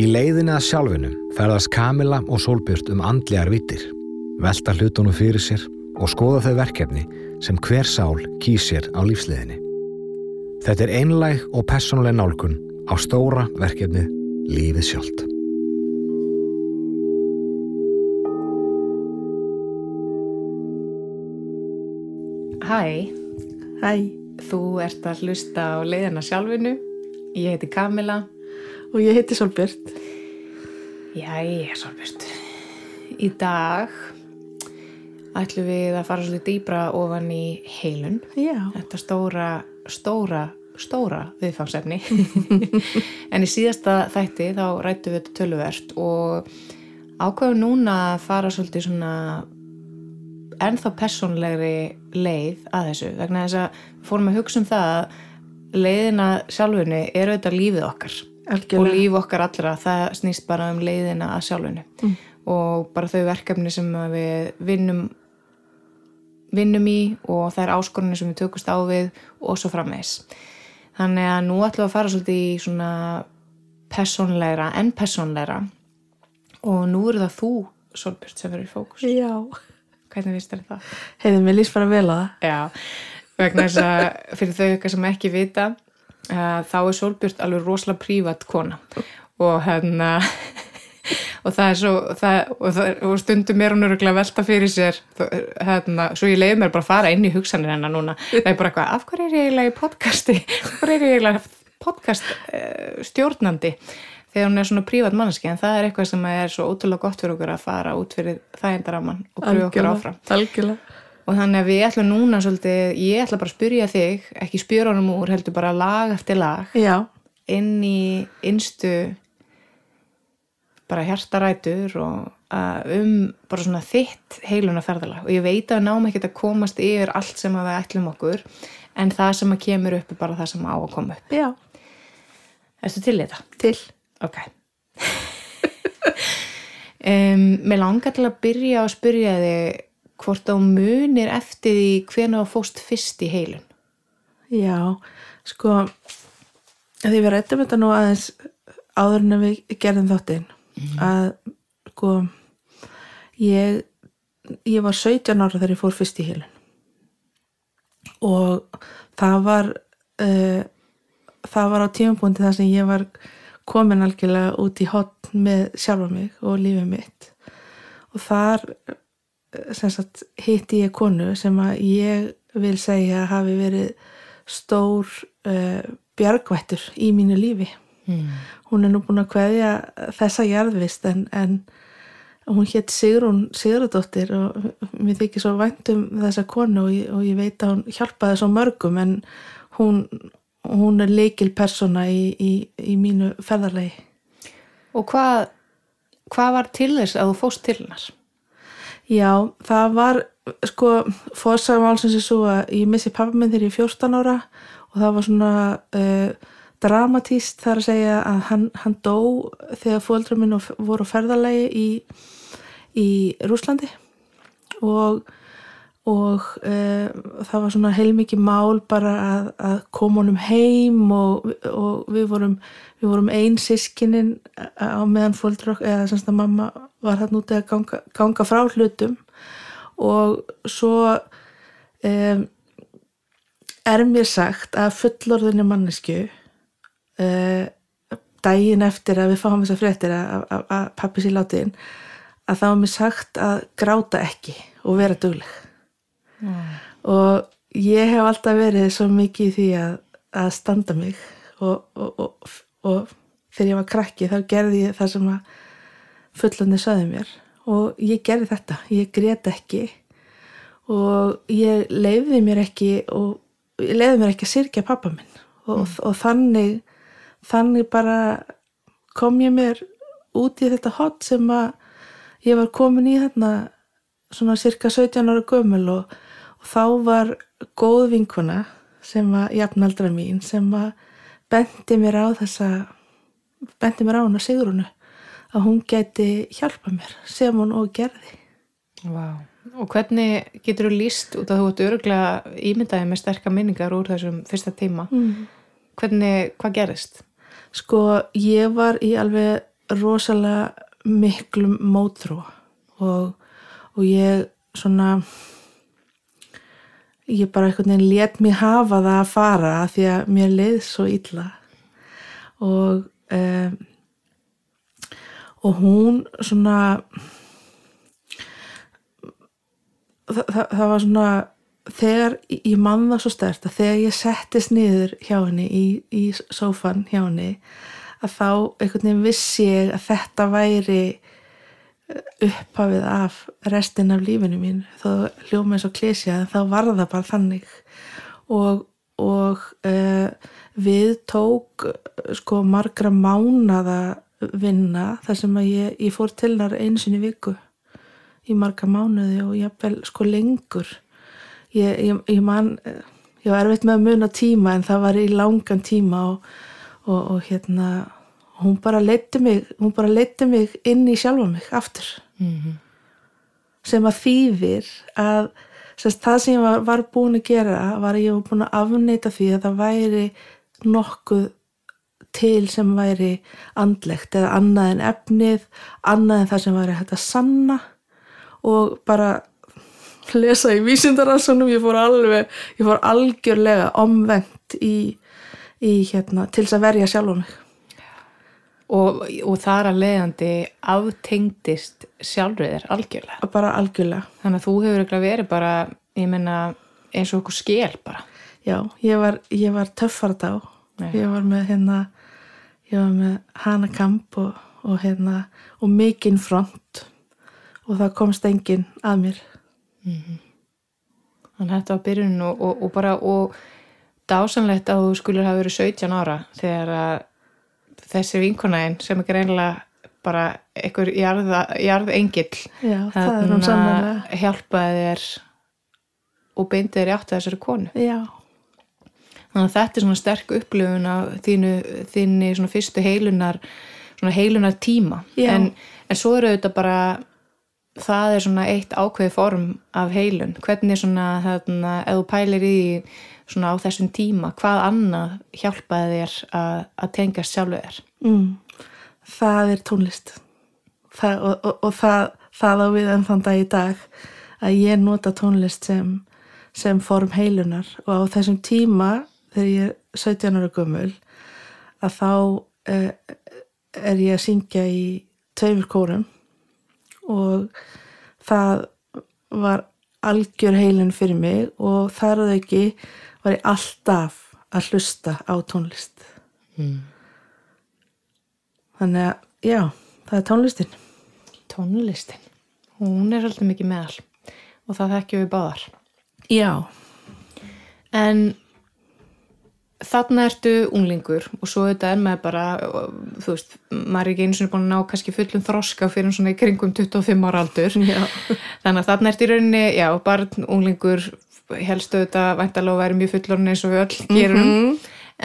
Í leiðinni að sjálfinum ferðast Kamila og Solbjörn um andlegar vittir, velta hlutunum fyrir sér og skoða þau verkefni sem hver sál kýsir á lífsliðinni. Þetta er einlæg og personleg nálgun á stóra verkefnið Lífið sjálft. Hæ, Hæ, þú ert að hlusta á leiðina sjálfinu. Ég heiti Kamila. Og ég heiti Solbjörn. Jæja, Solbjörn. Í dag ætlum við að fara svolítið dýbra ofan í heilun. Já, Þetta stóra, stóra, stóra viðfangsefni. en í síðasta þætti þá rættum við þetta töluvert og ákveðum núna að fara svolítið svona ennþá persónlegri leið að þessu vegna þess að fórum að hugsa um það að leiðina sjálfunni er auðvitað lífið okkar og algjörlega. líf okkar allra það snýst bara um leiðina að sjálfunni Mm. og bara þau verkefni sem við vinnum vinnum í og þær áskorunni sem við tökumst á við og svo frammeðis þannig að nú ætlum við að fara svolítið í svona persónlegra en persónlegra og nú eru það þú Solbjörn sem verður í fókus Já, hvernig vist þér það? heiði mér líst bara vel á það. Já, vegna þess að fyrir þau eitthvað sem ekki vita þá er Solbjörn alveg rosalega prívat kona. Og hérna og það er svo það, og, það, og stundum er hún öruglega velta fyrir sér. Hérna, svo ég leiði mér bara að fara inn í hugsanir hennar núna. Það er bara eitthvað, af hverju er ég eiginlega í podcasti? Af hverju er ég eiginlega podcast uh, stjórnandi? Þegar hún er svona prívat manneski en það er eitthvað sem er svo ótrúlega gott fyrir okkur að fara út fyrir þægindaraman og pröfa okkur áfram. Algjörlega. Og þannig að við ætlum núna svolítið, ég ætla bara að spyrja þig ekki spyrja honum úr, heldur bara lag eftir lag Já, inn í innstu bara hjartarætur og uh, um bara svona þitt heiluna ferðalag og ég veit að náum ekkert að komast yfir allt sem að við ætlum okkur en það sem að kemur upp er bara það sem á að koma upp. Já, Erstu til í þetta? til. Ok. Um, Mér langar til að byrja að spyrja þig hvort á munir eftir því hvena þú fóst fyrst í heilun. Já, sko, því við rættum þetta nú aðeins áður en við gerðum þáttinn að, sko, ég, ég var 17 ára þegar ég fór fyrst í heilun. Og það var, uh, það var á tímapunkti þar sem ég var komin algjörlega út í hotn með sjálfa mig og lífið mitt. Og þar sagt hitti ég konu sem að ég vil segja hafi verið stór uh, bjargvættur í mínu lífi mm. hún er nú búin að kveðja þessa jarðvist en, en hún hétt Sigrún Sigurðardóttir og mér þykir svo vænt um þessa konu og ég, og ég veit að hún hjálpaði svo mörgum en hún, hún er leikil persóna í, í, í mínu ferðarlegi Og hvað hvað var til þess að þú fóst til hennar? Já, það var sko fórsagum álsins er svo að ég missi pappa minn þegar ég er 14 ára og það var svona uh, dramatíst þar að segja að hann, hann dó þegar fóldra minn voru á ferðalagi í, í Rúslandi og, og uh, það var svona heilmikið mál bara að, að koma honum heim og, og við vorum, vorum ein sískinin á meðan fóldra eða semst að mamma var þarna úti að ganga, ganga frá hlutum. Og svo um, er mér sagt að fullorðinni mannesku uh, daginn eftir að við fáum þess að fréttir að, að, að pappi sér látiðin að það var mér sagt að gráta ekki og vera dugleg Mm. og ég hef alltaf verið svo mikið í því að, að standa mig. Og, og, og, og þegar ég var krakki þá gerði ég það sem að fullandi sögðu mér. Og ég gerði þetta, ég grét ekki. Og ég leiði mér ekki og ég leiði mér ekki að syrkja pappa minn. Og, og þannig þannig bara kom ég mér út í þetta hot sem að ég var komin í þarna svona cirka 17 ára gömul og, og þá var góð vinkuna sem að jafnaldra mín sem að bendi mér á þessa bendi mér á hana Sigrunu að hún geti hjálpa mér sem hún og gerði Vá. Og hvernig getur þú líst út að þú ert öruglega ímyndaði með sterkar minningar úr þessum fyrsta tíma? mm. Hvernig, hvað gerist? Sko, ég var í alveg rosalega miklum mótrú og, og ég svona ég bara einhvern veginn let mér hafa það að fara því að mér leið svo illa. Og um, og hún svona það, það, það var svona þegar ég mann það svo stert að þegar ég settist niður hjá henni í, í sófan hjá henni að þá einhvern veginn vissi ég að þetta væri upphafið af restin af lífinu mín þó hljóma eins og klísja þá var það bara þannig. Og, og uh, við tók sko margra mánada vinna þar sem að ég, ég fór til þar einu sinni viku í marga mánuði og ég vel sko lengur. Ég, ég, ég man ég var erfitt með að muna tíma en það var í langan tíma og, og, og hérna hún bara leiti mig hún bara leiti mig inn í sjálfa mig aftur. Mm -hmm. sem að þýðir að sérst, það sem ég var, var búin að gera var ég var búin að afneita því að það væri nokkuð til sem væri andlegt eða annað en efnið annað en það sem væri hægt að sanna og bara lesa í vísindaransónum ég fór alveg, ég fór algjörlega omvengt í, í hérna, til þess að verja sjálf á mig og, og þar að leiðandi aftengdist sjálfröðir algjörlega. Bara algjörlega. Þannig að þú hefur ekki verið bara, ég menna, eins og okkur skil bara. Já, ég var, ég var töffart á. Nei. Ég var með hérna, ég var með hana kamp og, og hérna, og mikinn front og það komst enginn að mér. Mm -hmm. Þannig að þetta var byrjun og, og, bara, og dásanlegt að þú skulle hafa verið 17 ára þegar að þessi vinkunæðin sem ekki reynilega bara einhver jarðengill. Hjálpaði þér og beindi þér átt að þessari konu. Já. þannig að þetta er svona sterk upplifun á þínu, þínu svona fyrstu heilunar svona heilunar tíma en, en svo eru þetta bara það er svona eitt ákveði form af heilun, hvernig svona þú pælir í svona á þessum tíma, hvað annað hjálpaði þér að, að tengja sjálfu þér? Mm, það er tónlist. Það, og, og, og það, það á við enn þann dag í dag að ég nota tónlist sem, sem form heilunar. Og á þessum tíma þegar ég er 17 ára gummul að þá eh, er ég að syngja í tveimur kórum. Og það var algjör heilun fyrir mig. Og þar að ekki var ég alltaf að hlusta á tónlist. Mm. þannig að já, það er tónlistin. Tónlistin? Hún er alltaf mikið meðal og það þekkjum við báðar. Já. En þarna ertu unglingur og svo þetta er með bara þú veist, maður er ekki einu svona búin að ná kannski fullum þroska fyrir svona í kringum 25 ára aldur. Já. þannig að þarna ertu í rauninni, já, barn, unglingur helstu þetta væntalega að vera mjög fullorinn eins og við öll gerum mm -hmm.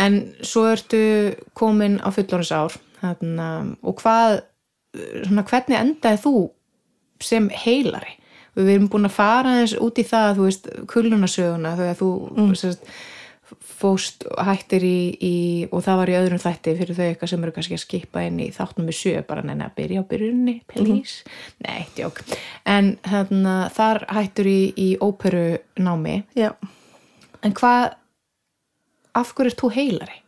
en svo ertu komin á fullorins ár þarna, og hvað svona, hvernig endaði þú sem heilari við erum búin að fara eins út í það þú veist, kulunasöguna þegar þú mm. sérst, fóst hættir í, í og það var í öðrum þætti fyrir þau eitthvað sem eru kannski að skipa inn í þáttnum við sjö bara neina að byrja á byrjunni please, mm -hmm. nei, djók en þarna, þar hættur í, í óperu námi Já. en hvað af hverju er þú heilari?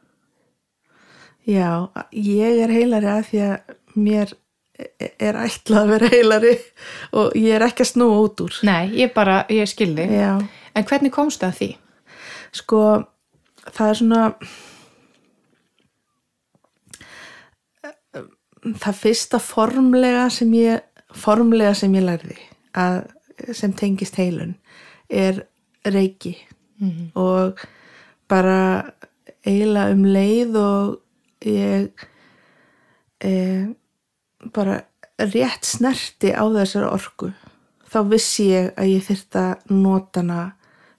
Já, ég er heilari að því að mér er ætlað að vera heilari og ég er ekki að snúa út úr Nei, ég bara, ég skildi Já. en hvernig komstu að því? Sko það er svona það fyrsta formlega sem ég formlega sem ég lærði að, sem tengist heilun er reiki mm -hmm. og bara eiginlega um leið og ég e, bara rétt snerti á þessar orku þá vissi ég að ég þurft að nota hana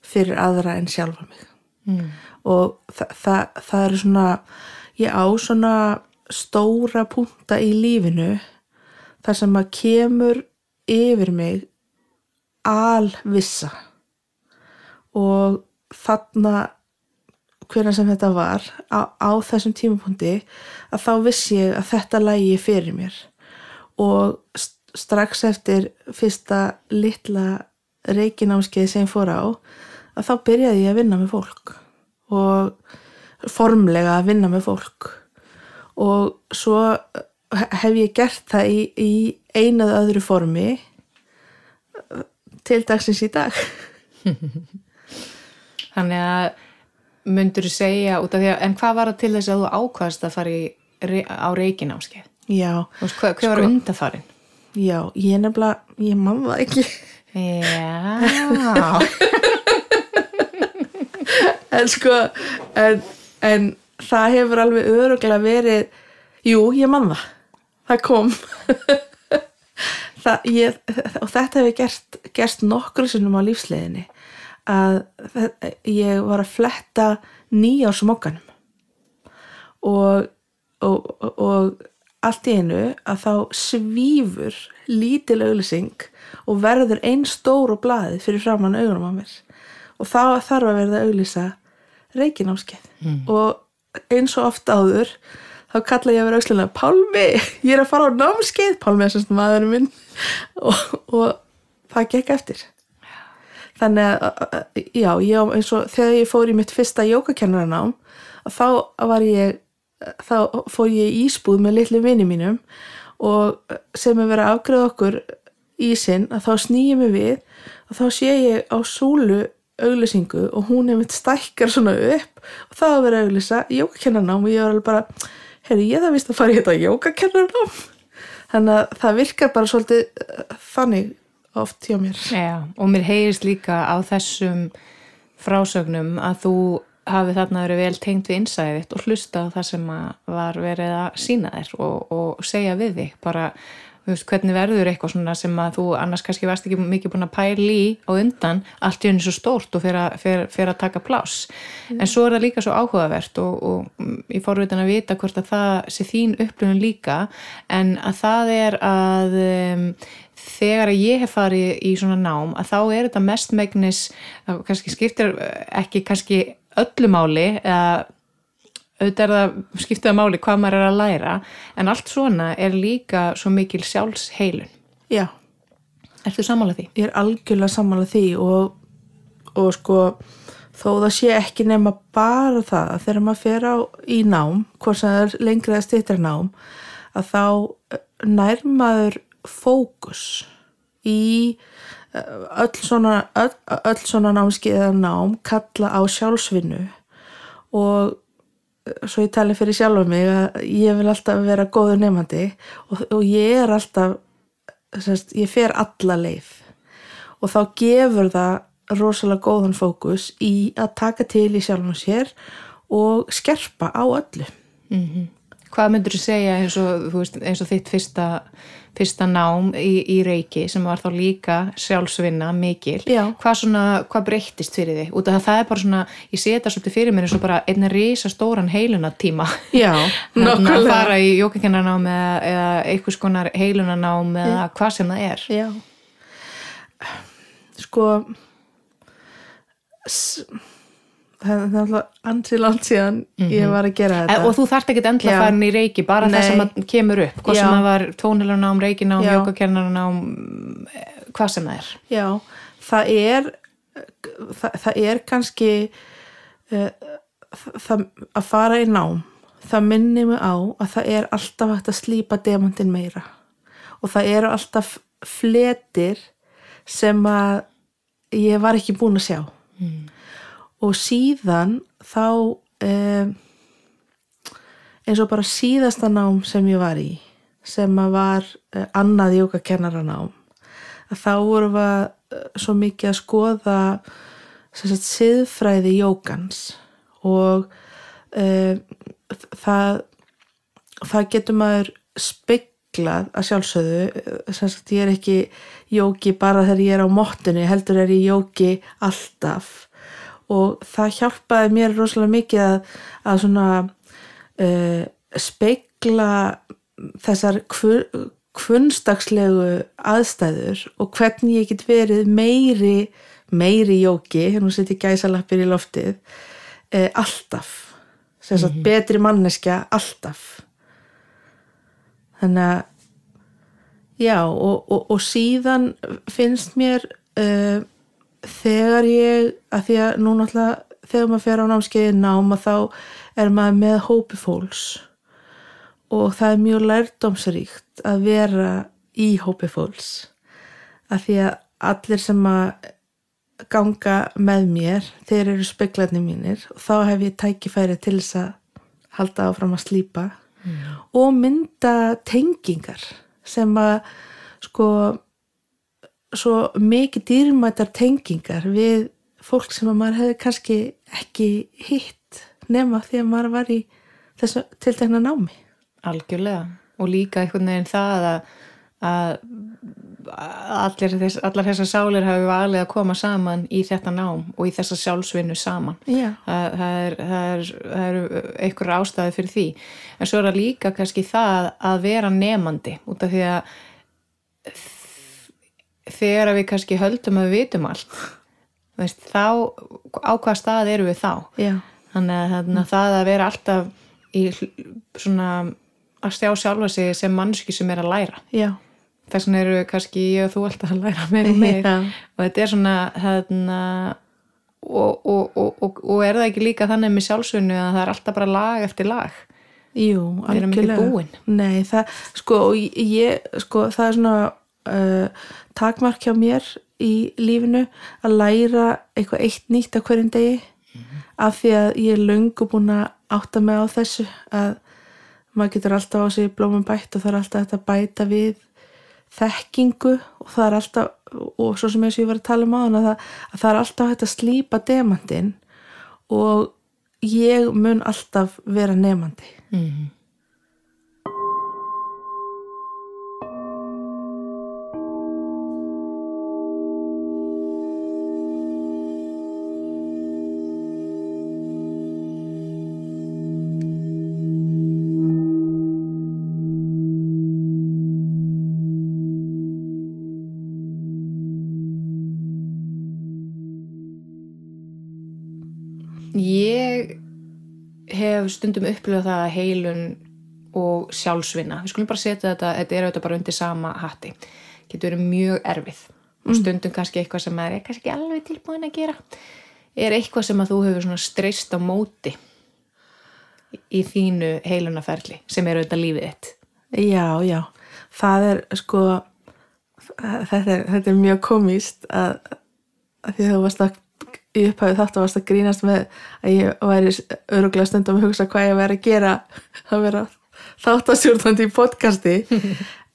fyrir aðra en sjálfa mig. Mm. Og það, það, það er svona ég á svona stóra punta í lífinu þar sem að kemur yfir mig alvissa. Og þarna hvernig sem þetta var á, á þessum tímapunkti að þá vissi ég að þetta lægi fyrir mér. Og st- strax eftir fyrsta litla reikinámskeið sem fór á að þá byrjaði ég að vinna með fólk og formlega að vinna með fólk. Og svo hef ég gert það í, í einað öðru formi til dagsins í dag. Þannig að myndur þú segja út af því að, en hvað var það til þess að þú ákvaðast að fara í, á reikin áskeið? já, Hvað, var Sko- undafarin? já, ég nefnilega ég man það ekki. Já, en sko en, en það hefur alveg öruglega verið jú, ég man það. Það kom. Það, ég, og þetta hefur gert, gerst nokkru sinnum á lífsleiðinni að ég var að fletta nýjársmokkanum og, og, og allt í einu að þá svífur lítil auglýsing og verður einn stór og blaði fyrir framann augunum á mér og þá þarf að verða að auglýsa reikinámskeið og eins og oft áður þá kalla ég að vera aukslega Pálmi, ég er að fara á námskeið. Pálmi er semst maðurinn minn. Og, og það gekk eftir. Þannig að, já, ég, eins og þegar ég fór í mitt fyrsta jógakennarnám að þá var ég þá fór ég í ísbúð með litlu vini mínum. Og sem er verið að afgreða okkur ísinn að þá snýjum við. Og þá sé ég á súlu auglýsingu og hún er mitt stækkar svona upp og það var verið að auglýsa jógakennarnám og ég var alveg bara heyrðu ég það vist að fara í þetta jógakennarnám þannig að það virkar bara svolítið eh, þannig oft hjá mér. Já, og mér heyrist líka á þessum frásögnum að þú hafi þarna verið vel tengt við innsæðið og hlusta á það sem að var verið að sína þér og, og segja við þig. Bara, veist, hvernig verður eitthvað svona sem að þú annars kannski varst ekki mikið búin að pæla í á undan allt í henni svo stórt og fyrir að, taka pláss. En svo er það líka svo áhugavert og, og mm, ég fór utan að vita hvort að það sé þín upplunum líka en að það er að um, þegar að ég hef farið í svona nám að þá er þetta mestmegnis það kannski skiptir ekki kannski öllu máli eða auðvitað er það skiptið að máli hvað maður er að læra en allt svona er líka svo mikil sjálfsheilun já, Ertu sammála því? ég er algjörlega sammála því og, og sko þó það sé ekki nema bara það að þegar maður fer á í nám hvort sem það er lengri eða stýttra nám að þá eh, nær maður fókus í eh, öll svona, öll, öll svona námskiða nám kalla á sjálfsvinnu og svo ég tali fyrir sjálfa mig að ég vil alltaf vera góður nefandi og, og ég er alltaf sérst, ég fer alla leið. Og þá gefur það rosalega góðan fókus í að taka til í sjálfum sér og skerpa á öllu. Hvað myndur þú segja eins og, veist, eins og þitt fyrsta, fyrsta nám í, í reiki sem var þá líka sjálfsvinna mikil? Já. Hvað, svona, hvað breyttist fyrir þig? Út af að það er bara svona, ég sé þetta svolítið fyrir mér eins og bara einna risa stóran heilunatíma. Já, að fara í jókakennarnám eða, eða einhvers konar heilunarnám eða hvað sem það er. Já Sko s- það er náttúrulega andri langt síðan ég var að gera þetta og þú þarft ekki endla að fara í reiki, bara það Nei. sem að kemur upp. Hvað Já. sem það var tónilarnám, reikinám, Já. jókakennarnám, hvað sem það er. Já, það er það, það er kannski uh, það, að fara í nám það minnir mig á að það er alltaf hægt að slípa demantin meira og það eru alltaf fletir sem að ég var ekki búin að sjá og síðan þá um, eins og bara síðasta nám sem ég var í sem að var uh, annað jókakennaranám að þá vorum við uh, svo mikið að skoða sagt, siðfræði jókans og uh, það það getur maður speglað að sjálfsögðu sagt, ég er ekki jóki bara þegar ég er á mottunni heldur er ég jóki alltaf og það hjálpaði mér rosalega mikið að, að svona uh, spegla þessar kvö- kvunstakslegu aðstæður og hvernig ég get verið meiri meiri jóki, hérna setjum gæsalappir í loftið e, alltaf. Sem sagt betri manneskja alltaf. Þannig að já og, og, og síðan finnst mér uh, þegar ég að því að nú náttúrulega þegar maður fer á námskeiði náma þá er maður með hópi fólks. Og það er mjög lærdomsríkt að vera í hópi fólks. Að því að allir sem að ganga með mér þeir eru speklarnir mínir. Og þá hef ég tækifæri til þess að halda áfram að slípa. Og mynda tengingar sem að sko svo mikið dýrmættar tengingar við fólk sem að maður hefði kannski ekki hitt nema því að maður var í þessu tiltekna námi. Algjörlega. Og líka einhvern veginn það að, að þess, allar þessar sálir hafi valið að koma saman í þetta nám og í þessa sjálfsvinnu saman. Það, það er, það er, er einhver ástæði fyrir því. En svo er það líka kannski það að vera nefandi út af því að þegar við kannski höldum að við vitum allt veist, þá á hvað stað eru við þá Já, þannig að þarna, það að vera alltaf í svona að stjá sjálfa sig sem mannski sem er að læra já, þess vegna eru kannski ég og þú alltaf að læra meira og Já. og þetta er svona þarna, og, og, og, og, og er það ekki líka þannig með sjálfsvinnu að það er alltaf bara lag eftir lag jú, Við erum ekki algjörlega. búin. Nei, það, sko, ég, sko, það er svona uh, takmark hjá mér í lífinu að læra eitthvað eitt nýtt á hverjum degi. Af því að ég er löngu búin að átta mig á þessu að maður getur alltaf á sig blómum bætt og það er alltaf að bæta við þekkingu og það er alltaf og svo sem ég var að tala um á að það, að það er alltaf hægt að slípa demandin og ég mun alltaf vera nefandi mm. Ég stundum upplifað það að heilun og sjálfsvinna, við skulum bara setja þetta þetta er auðvitað bara undir sama hatti. Getur verið mjög erfið. Og stundum kannski eitthvað sem er kannski ekki alveg tilbúin að gera. Er eitthvað sem að þú hefur svona streyst á móti í þínu heilunaferli sem er auðvitað lífið þitt? Já, já, það er sko þetta er, þetta er mjög komist að, að því að þú varst að í upphæðu þáttu varst að grínast með að ég væri öruglega stundum að hugsa hvað ég væri að gera að vera þáttastjórnandi í podcasti.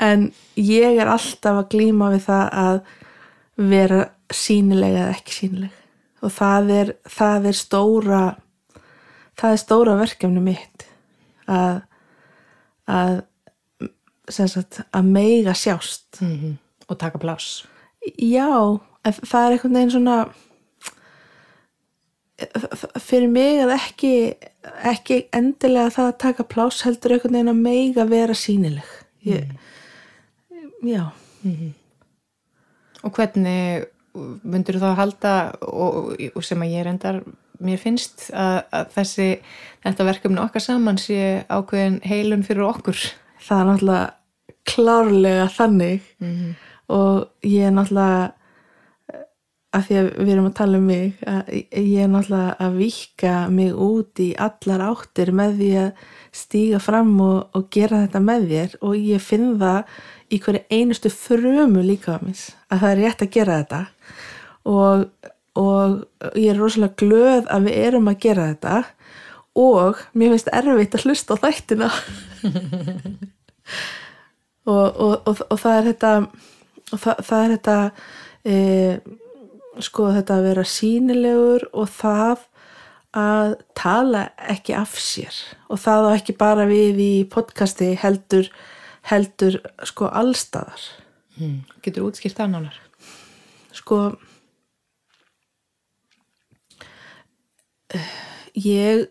En ég er alltaf að glíma við það að vera sínileg eða ekki sínileg og það er, það er stóra það er stóra verkefni mitt að að sagt, að meiga sjást. -hmm. og taka pláss. Já, það er einhvern veginn svona fyrir mig að ekki ekki endilega það að taka pláss heldur einhvern veginn að meiga vera sínileg ég, já. Og hvernig myndur þú þá halda og, og sem að ég reyndar mér finnst að, að þessi þetta verkefni okkar saman sé ákveðin heilun fyrir okkur. Það er náttúrulega klárlega þannig. Og ég er náttúrulega að því að við erum að tala um mig að ég er náttúrulega að vika mig út í allar áttir með því að stíga fram og, og gera þetta með þér. Og ég finn það í hverju einustu frumu líka á mis að það er rétt að gera þetta. Og, og ég er rosalega glöð að við erum að gera þetta. Og mér finnst erfitt að hlusta á þættina. Og, og, það er þetta og það, það er þetta e, sko þetta að vera sínilegur og það að tala ekki af sér. Og það á ekki bara við í podcasti heldur heldur sko allstaðar mm. getur útskýrt það nánar? Sko ég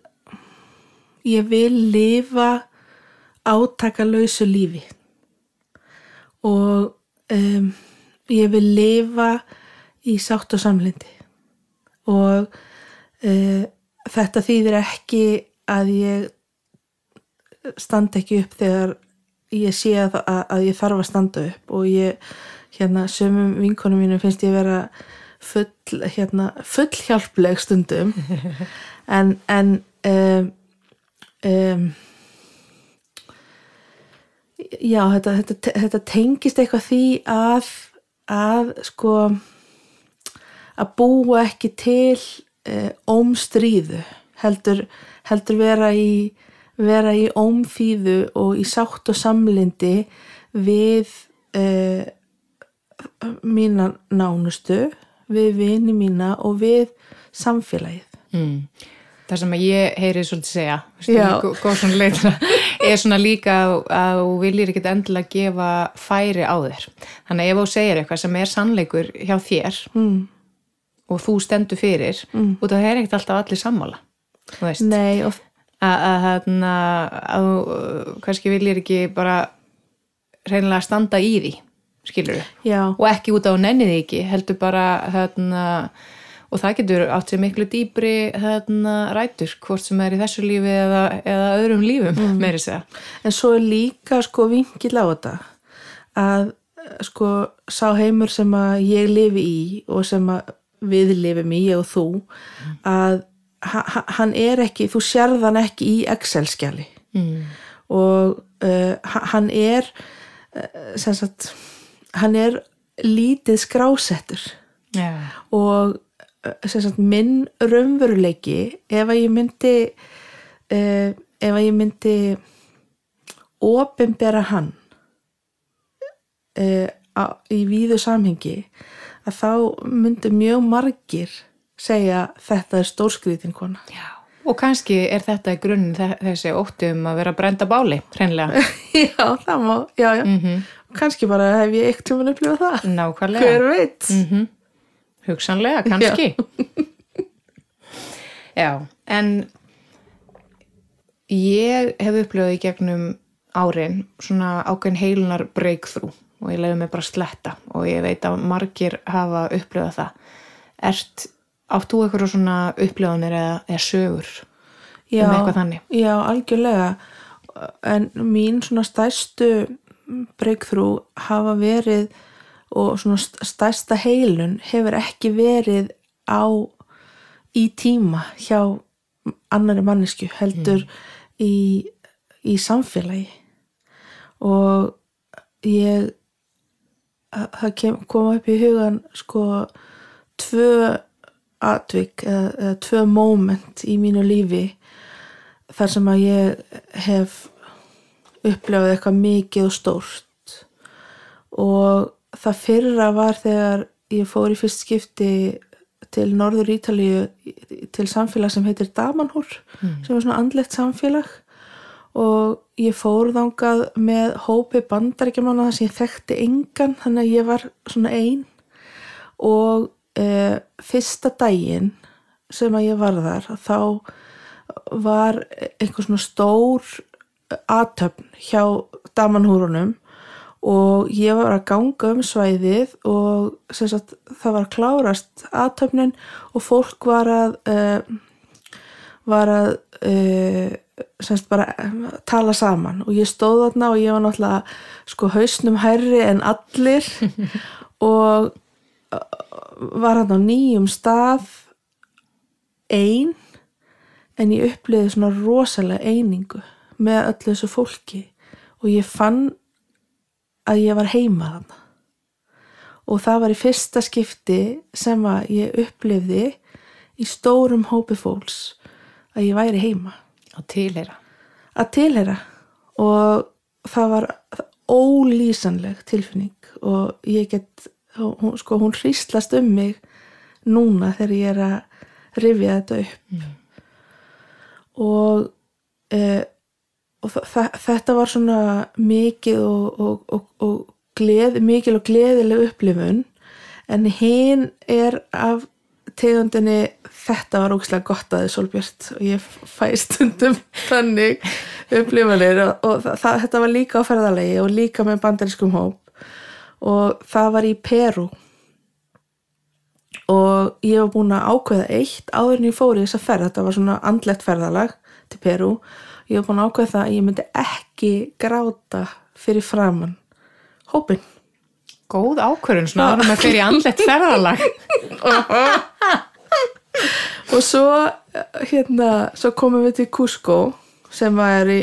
ég vil lifa átakalausu lífi. Og um, ég vil lifa í sátt og samlindi og uh, þetta þýðir ekki að ég standa ekki upp þegar ég sé að, að, að ég þarf að standa upp. Og ég, hérna, sömum vinkonum mínu finnst ég vera full, hérna, full hjálpleg stundum. En, en um, um, já, þetta, þetta, þetta tengist eitthvað því að að sko að búa ekki til uh, ómstríðu heldur, heldur vera í vera í ómfíðu og í sátt og samlindi við uh, mína nánustu við vini mína og við samfélagið mm. Það sem að ég heyri svolítið segja stu, góð leitra er svona líka að, að þú viljir ekkit endilega gefa færi á þér þannig að ef þú segir eitthvað sem er sannleikur hjá þér mm. Og þú stendur fyrir Mm. og það er ekkit alltaf allir sammála þú veist Nei, og að, að, að þú kannski viljir ekki bara reynilega standa í því skilur já, og ekki út á nenniði ekki, heldur bara þarna, og það getur átt sér miklu dýbri þarna, rætur, hvort sem er í þessu lífi eða, eða öðrum lífum, mm. meiri segja en svo er líka sko vinkil á þetta að sko sá heimur sem að ég lifi í og sem að við lifum í, ég og þú að ha- ha- hann er ekki, þú sérð hann ekki í Excel-skjali. Mm. og uh, ha- hann er uh, sem sagt hann er lítið skrásettur. Já, og uh, sem sagt minn raunveruleiki ef að ég myndi uh, ef að ég myndi opinbera hann uh, á, í víðu samhengi að þá myndi mjög margir segja þetta er stórskriðin kona já Og kannski er þetta í grunninn þe- þessi ótti um að vera brenda báli, hreinlega. já, það má, já, já Mm kannski bara hef ég eitt tjóman upplifað það Nákvæmlega. hver veit Mm Hugsanlega, kannski. Já. en ég hef upplifað í gegnum árin svona ákveðin heilunar breakthrough og ég leiði mig bara sletta og ég veit að margir hafa upplifað það. Ert, átt þú eitthvað svona upplifanir eða, eða sögur já, um eitthvað þannig? já, algjörlega en mín svona stærstu breakthrough hafa verið og svona st- stærsta heilun hefur ekki verið á í tíma hjá annari mannesku heldur í, í samfélagi og ég það það kem, kom upp í hugan sko tvö atvik eða, eða tvö moment í mínu lífi þar sem að ég hef upplefað eitthvað mikið og stórt. Og það fyrra var þegar ég fór í fyrst skipti til Norður Ítalíu til samfélag sem heitir Damanhúr sem er svona andlegt samfélag og ég fór þangað með hópi bandaríkjamanna þar sem ég þekkti engan þannig að ég var svona ein. Og e, fyrsta daginn sem að ég var þar þá var einhver svona stór aðtöfn hjá damanhúrunum. Og ég var að ganga um svæðið og sagt, það var klárast aðtöfnin og fólk var að uh, var að uh, sem sagt bara eh, tala saman. Og ég stóð þarna og ég var náttúrulega sko hausnum hærri en allir. Og uh, var hann á nýjum stað ein en ég upplýði svona rosalega einingu með öllu þessu fólki. Og ég fann að ég var heima þarna. Og það var í fyrsta skipti sem að ég upplifði í stórum hópi fólks að ég væri heima Að tilheyra. að tilheyra. Og það var ólýsanleg tilfinning og ég get hún, sko, hún hríslast um mig núna þegar ég er að rifja þetta upp. Og, e, og þetta var svona mikið og, og, og, og gleð, mikil og gleðileg upplifun. En hinn er af tegundinni þetta var ógislega gott að þið Solbjört og ég fæ stundum þannig upplifanir og, og það, þetta var líka á ferðalegi og líka með bandarískum hóp og það var í Peru og ég var búin að ákveða eitt áður en ég fór í þessa ferð, þetta var svona andlegt ferðalag til Peru ég var búin að ákveða það að ég myndi ekki gráta fyrir framann hópin Góð ákvörðun, svona áður með fyrir andlegt ferðalag. og svo hérna, svo komum við til Cusco sem var í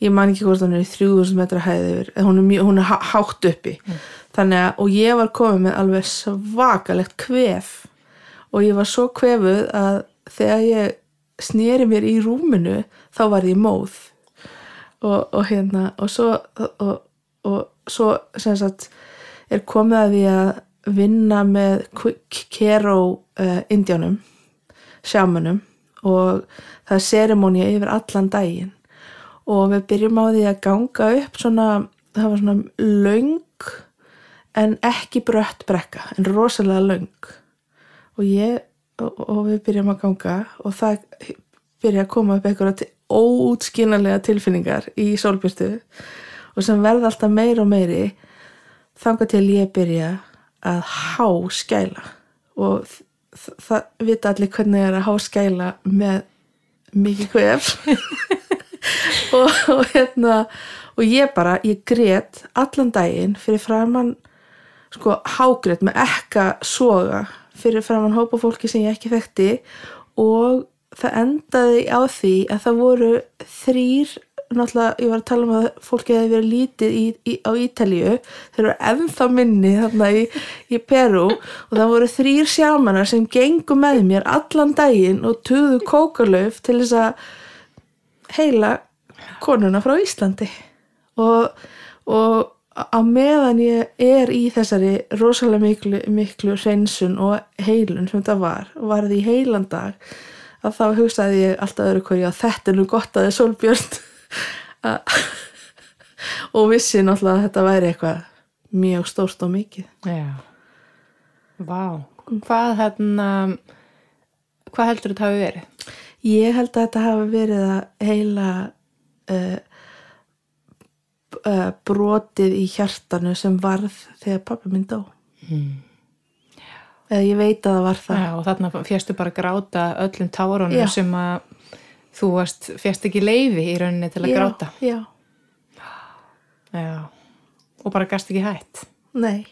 ég man ekki hvort hún er í 3000 metra hæði yfir, hún er, mjög, hún er há- hátt uppi. Þannig að, og ég var komið með alveg svakalegt kvef. Og ég var svo kvefuð að þegar ég sneri mér í rúminu þá var ég móð. Og, og hérna og svo og, og svo sem sagt er komið að því að vinna með Kero uh, indjánum sjámanum og það er serimónia yfir allan daginn. Og við byrjum á því að ganga upp svona, það var svona löng en ekki brött brekka en rosalega löng. Og ég og, og við byrjum að ganga og það byrja að koma upp einhverja óútskynarlega tilfinningar í sólbjörtu og sem verða alltaf meir og meiri þanga til ég byrja að há skæla. Og það vita allir hvernig er að há skæla með mikið kvef. Og, og hérna og ég bara, ég grét allan daginn fyrir framann sko hágrét með ekka soga fyrir framann hópa fólki sem ég ekki þekkti. Og það endaði á því að það voru þrýr náttúrulega, ég var að tala um að fólki hefði verið lítið í, í, á Ítalíu. Þeir eru ennþá minni þarna í, í Peru og það voru þrýr sjámanar sem gengu með mér allan daginn og tuðu kókalöf til þess að heila konuna frá Íslandi. Og, og á meðan ég er í þessari rosalega miklu, miklu hreinsun og heilun sem þetta var og var því heilan dag að þá hugsaði ég alltaf öðru hverju að þetta er nú gott að það er sólbjörn og vissi náttúrulega að þetta væri eitthvað mjög stórt og mikið Já. Vá. Hvað hérna, hvað heldur þetta hafi verið? Ég held að þetta hafi verið að heila uh, uh, brotið í hjartanu sem varð þegar pappi minn dó. Eða ég veit að það var það. Já, og þarna férstu bara gráta öllum tárunum sem að þú varst, férst ekki leifi í rauninni til að Já, gráta. Já, Já. Og bara gast ekki hætt. nei.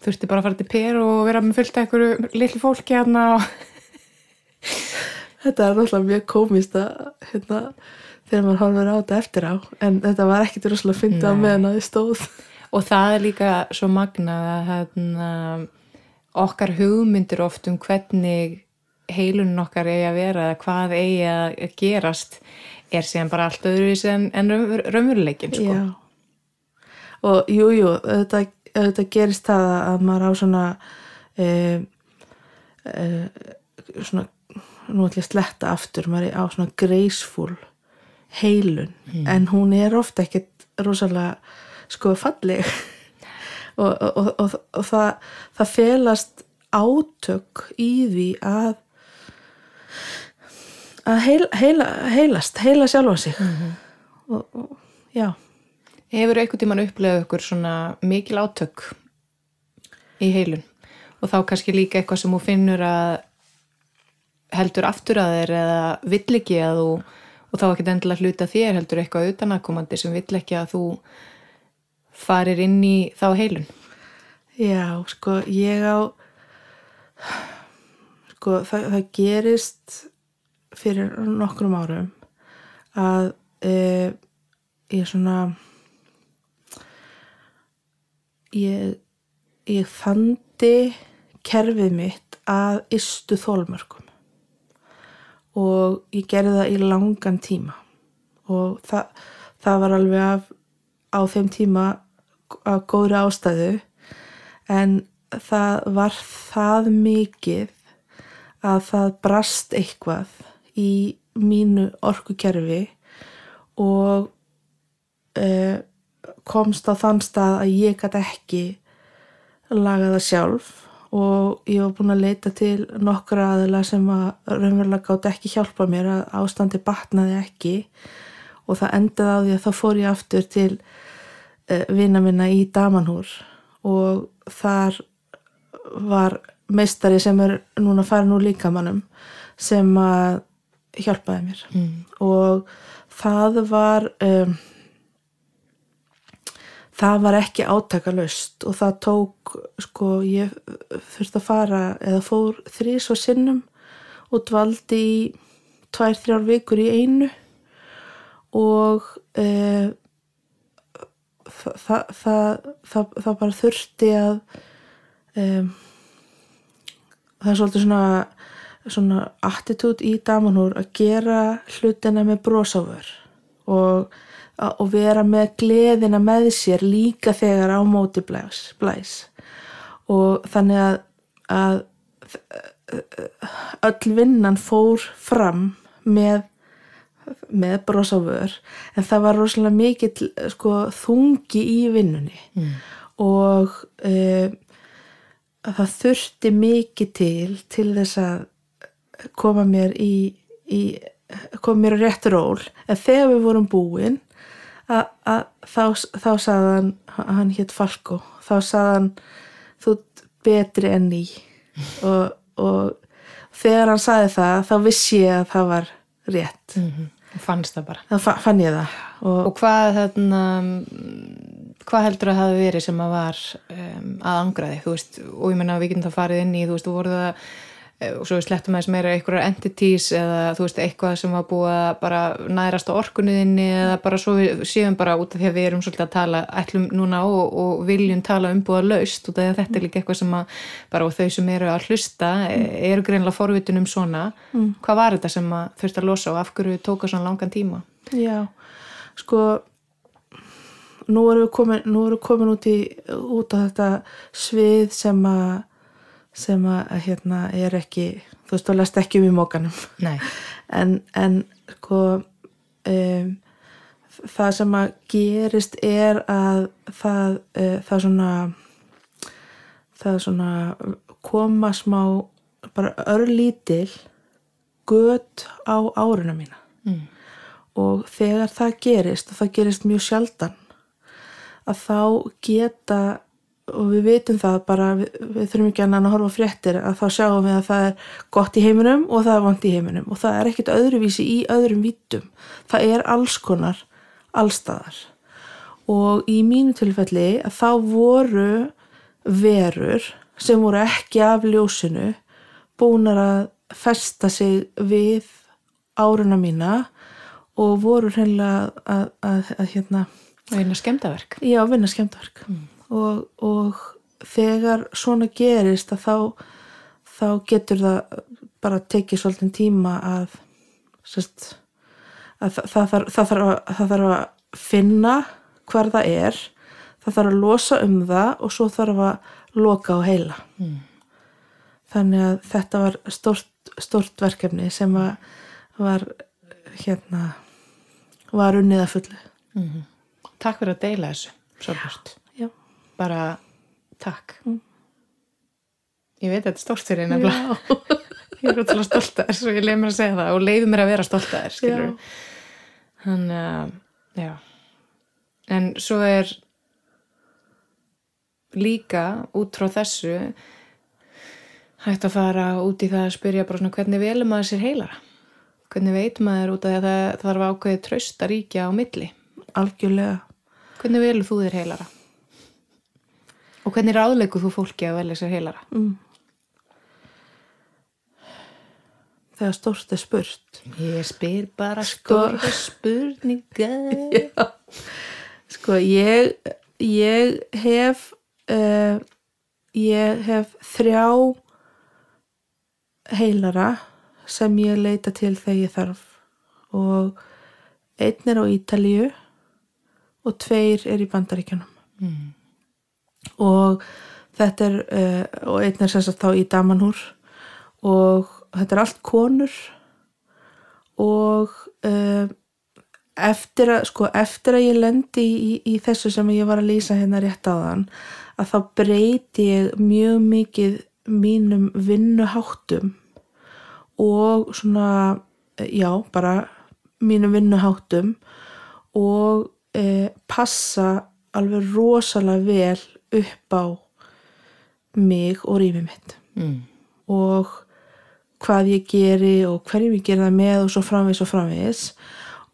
Þurfti bara að fara til Per og vera með fullt af einhverju litlu fólki hérna og... Þetta er náttúrulega mjög komist að hérna, þegar maður horfður á þetta eftir á en þetta var ekkit rosalega fyndið á Nei. meðan að þið stóð. Og það er líka svo magnað að hérna, okkar hugmyndir oft um hvernig heilunum okkar eigi að vera eða hvað eigi að gerast er síðan bara allt öðruvísi en, en raunver- raunveruleikin sko. Og jú, jú, þetta, þetta gerist það að maður á svona e, e, svona nú ætlum ég að sletta aftur, maður á svona graceful heilun en hún er ofta ekkert rosalega sko falleg. Og, og, og, og, og það, það felast átök í því að að heila, heila, heilast, heila sjálfa sig. Og, og já. Hefur einhvern tímann upplegað ykkur svona mikil átök í heilun? Og þá kannski líka eitthvað sem þú finnur að heldur aftur að þér eða vill ekki að þú og þá ekki endilega hluta þér heldur eitthvað utanakomandi sem vill ekki að þú farir inn í þá heilun. Já, sko, ég á sko, það, það gerist fyrir nokkrum árum að e, ég svona ég, ég þandi kerfið mitt að ystu þólmörkum og ég gerði það í langan tíma. Og það, það var alveg af, á þeim tíma af góðri ástæðu. En það var það mikið að það brast eitthvað í mínu orkukerfi og uh, komst á þann stað að ég gæti ekki laga það sjálf og ég var búin að leita til nokkra aðila sem að raunverulega gátt ekki hjálpa mér að ástandi batnaði ekki og það endaði á því að þá fór ég aftur til uh, vina minna í Damanhúr og þar var meistari sem er núna farin úr líkamannum sem að hjálpaði mér mm. og það var um, það var ekki átakalust og það tók sko ég þurfti að fara eða fór þrís og sinnum og dvaldi í tvær, þrjár vikur í einu og e, það, það, það, það bara þurfti að e, það er svolítið svona svona attitút í damanhúr að gera hlutina með brósávör og, og vera með gleðina með sér líka þegar á móti blæs, blæs. og þannig að, að öll vinnan fór fram með með brósávör en það var rosalega mikill sko, þungi í vinnunni Mm. og e, það þurfti mikið til til þess að koma mér í, í koma mér á rétt ról. En þegar við vorum búin að, að þá, þá sagðan hann hétt Falko þá sagðan þú betri enn í og, og þegar hann sagði það þá vissi ég að það var rétt. Mm fannst það bara. Þá fa- fann ég það. Og, og hvað þarna hvað heldur að hafa verið sem að var um, að angra þig, þú veist og ég menna við getum það farið inn í, þú veist, þú voruð að eh, og svo við slettum aðeins meira einhverjar entities eða þú veist, eitthvað sem var búið að bara nærast á orkunniðinni eða bara svo við séum bara út af því að við erum svolítið að tala, ætlum núna og, og viljum tala umbúða laust út af því að þetta er líka eitthvað sem að bara og þau sem eru að hlusta eh, eru greinlega forvitin um svona. Hvað var þetta sem að þurfti að losa og af hverju tóka svona langan tíma? Já, sko nú erum við komin, nú erum við komin út, í, út á þetta svið sem að sem að hérna er ekki þú veist, þú lest ekki um í mókanum en, en sko um, það sem að gerist er að það, uh, það svona það svona koma smá bara örlítil gött á áruna mína. Mm. og þegar það gerist og það gerist mjög sjaldan að þá geta og við vitum það bara við, við þurfum ekki að horfa fréttir að þá sjáum við að það er gott í heiminum og það er vant í heiminum. Og það er ekkit öðruvísi í öðrum vítum það er alls konar allstaðar og í mínu tilfelli að þá voru verur sem voru ekki af ljósinu búnar að festa sig við áruna mína og voru hreinlega að, að, að, að hérna Og eina skemmtaverk. Já, vinna skemmtverk og, og þegar svona gerist að þá, þá getur það bara tekið svolítið tíma að, sest, að það, það, þarf, það, þarf að, það þarf að finna hvar það er það þarf að losa um það og svo þarf að loka á heila. Mm. þannig að þetta var stort, stort verkefni sem var hérna var unnið að fullu Takk fyrir að deila þessu, Sólbjörn. Já. Bara takk. Ég veit að þetta er stórt fyrir nefnilega. Ég er útrúlega stolt að þess og ég leið mér að segja það og leiði mér að vera stolt að þess, skilur. Þannig að, já. En svo er líka út frá þessu hægt að fara út í það að spyrja bara svona hvernig velum maður sér heilara? Hvernig veit maður út af því að það þarf ákveðið tröst að ríkja á milli? algjörlega Hvernig velur þú þér heilara? Og hvernig ráðleikur þú fólki að velja sér heilara? mm. þegar stórt er spurt Ég spyr bara Sko- stóra spurningar. sko ég ég hef uh, ég hef þrjá heilara sem ég leita til þegar ég þarf og einn er á Ítalíu og tveir er í Bandaríkjunum. Mm. og þetta er uh, og einn er sagt þá í Damanhúr. Og þetta er allt konur. Og uh, eftir að sko eftir að ég lendi í, í þessu sem ég var að lýsa hérna rétt á þann að þá breyti ég mjög mikið mínum vinnuháttum. Og svona já, bara mínum vinnuháttum. Og e, passa alveg rosalega vel upp á mig og rýmið mitt. Mm. og hvað ég geri og hverjum ég geri það með og svo framvis og framvis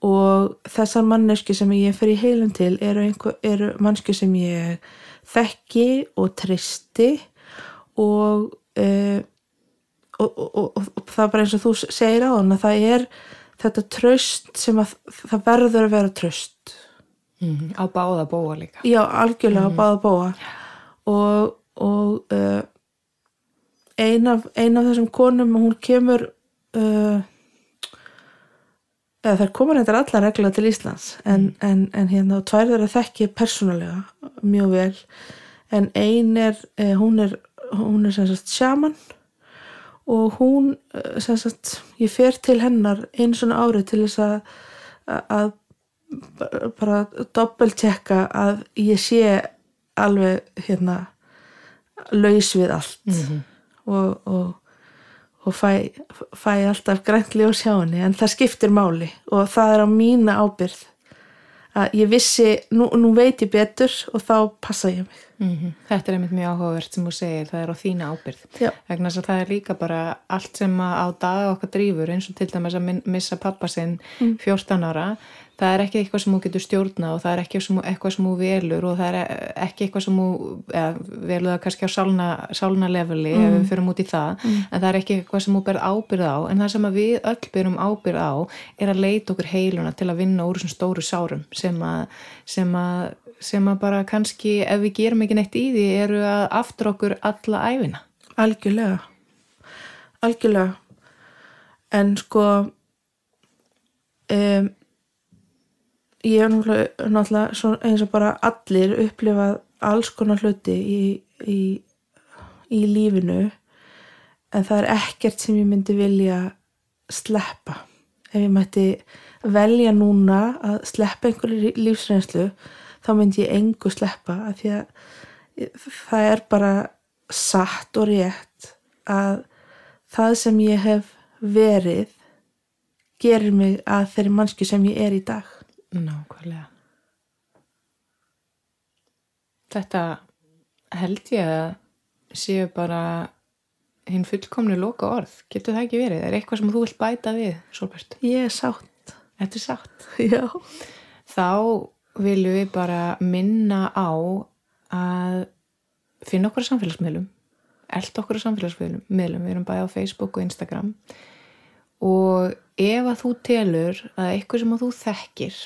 og þessar manneski sem ég fer í heilum til eru, eru manneski sem ég þekki og tristi og, uh, og, og, og það er bara eins og þú segir á hann að það er þetta tröst sem að það verður að vera tröst Mm. á báða bóa líka. Já, algjörlega á báða bóa og, og uh, ein, af, ein af þessum konum hún kemur uh, eða þær komur þetta allar regla til Íslands en, en, en hérna og tvær þeirra þekki persónulega mjög vel. En ein er, uh, hún er hún er sem sagt sjaman og hún uh, sem sagt ég fer til hennar einu svona árið til þess að að bara doppeltjekka að ég sé alveg hérna laus við allt. Mhm. og, og, og fæ, fæ alltaf græntli og sjá henni en það skiptir máli. Og það er á mína ábyrð að ég vissi, nú, nú veit ég betur og þá passa ég mig. Mm Þetta er einmitt mjög áhugavert sem þú segir, það er á þína ábyrð. Vegna þess að það er líka bara allt sem á daga okkar drífur eins og til dæmis að missa pappa sinn 14 ára, það er ekki eitthvað sem þú getur stjórna og það er ekki eitthvað sem þú velur og það er ekki eitthvað sem þú, eða velur það kannski á sálna, sálna leveli ef við fyrir út í það, en það er ekki eitthvað sem þú berð ábyrð á, en það sem við öll byrjum ábyrð á er að leita okkur heiluna til að vinna úr þessum stóru sárum sem að, sem að sem að bara kannski ef við gerum ekki neitt í því eru að aftur okkur alla æfina. algjörlega. Algjörlega. En sko um, ég hef náttúrulega, náttúrulega eins og bara allir upplifað alls konar hluti í, í, í lífinu en það er ekkert sem ég myndi vilja sleppa. Ef ég mætti velja núna að sleppa einhverju lífsreynslu þá myndi ég engu sleppa af því að það er bara satt og rétt að það sem ég hef verið gerir mig að þeirri mannsku sem ég er í dag Nákvæmlega. Þetta held ég að séu bara hinn fullkomni loka orð. Getur það ekki verið? Er eitthvað sem þú vilt bæta við, Solbjörn? ég er sátt Þetta er sátt. já, Þá viljum við bara minna á að finna okkur samfélagsmiðlum elda okkur samfélagsmiðlum við erum bæði á Facebook og Instagram og ef að þú telur að eitthvað sem að þú þekkir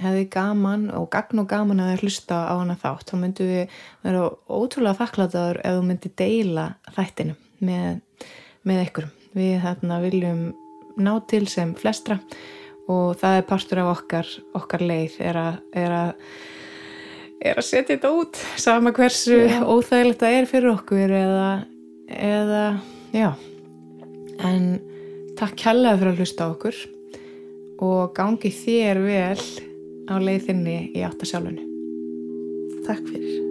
hefði gaman og gagn og gaman að hlusta á hana þátt þá myndum við vera ótrúlega þakklataður ef þú myndir deila þættinu með, með einhverjum. Við þarna viljum ná til sem flestra og það er partur af okkar, okkar leið er að, er að er að setja þetta út sama hversu Já. óþægilegt það er fyrir okkur eða, eða já. En takk kærlega fyrir að hlusta okkur og gangi þér vel á leiðinni í áttasjálfunni takk fyrir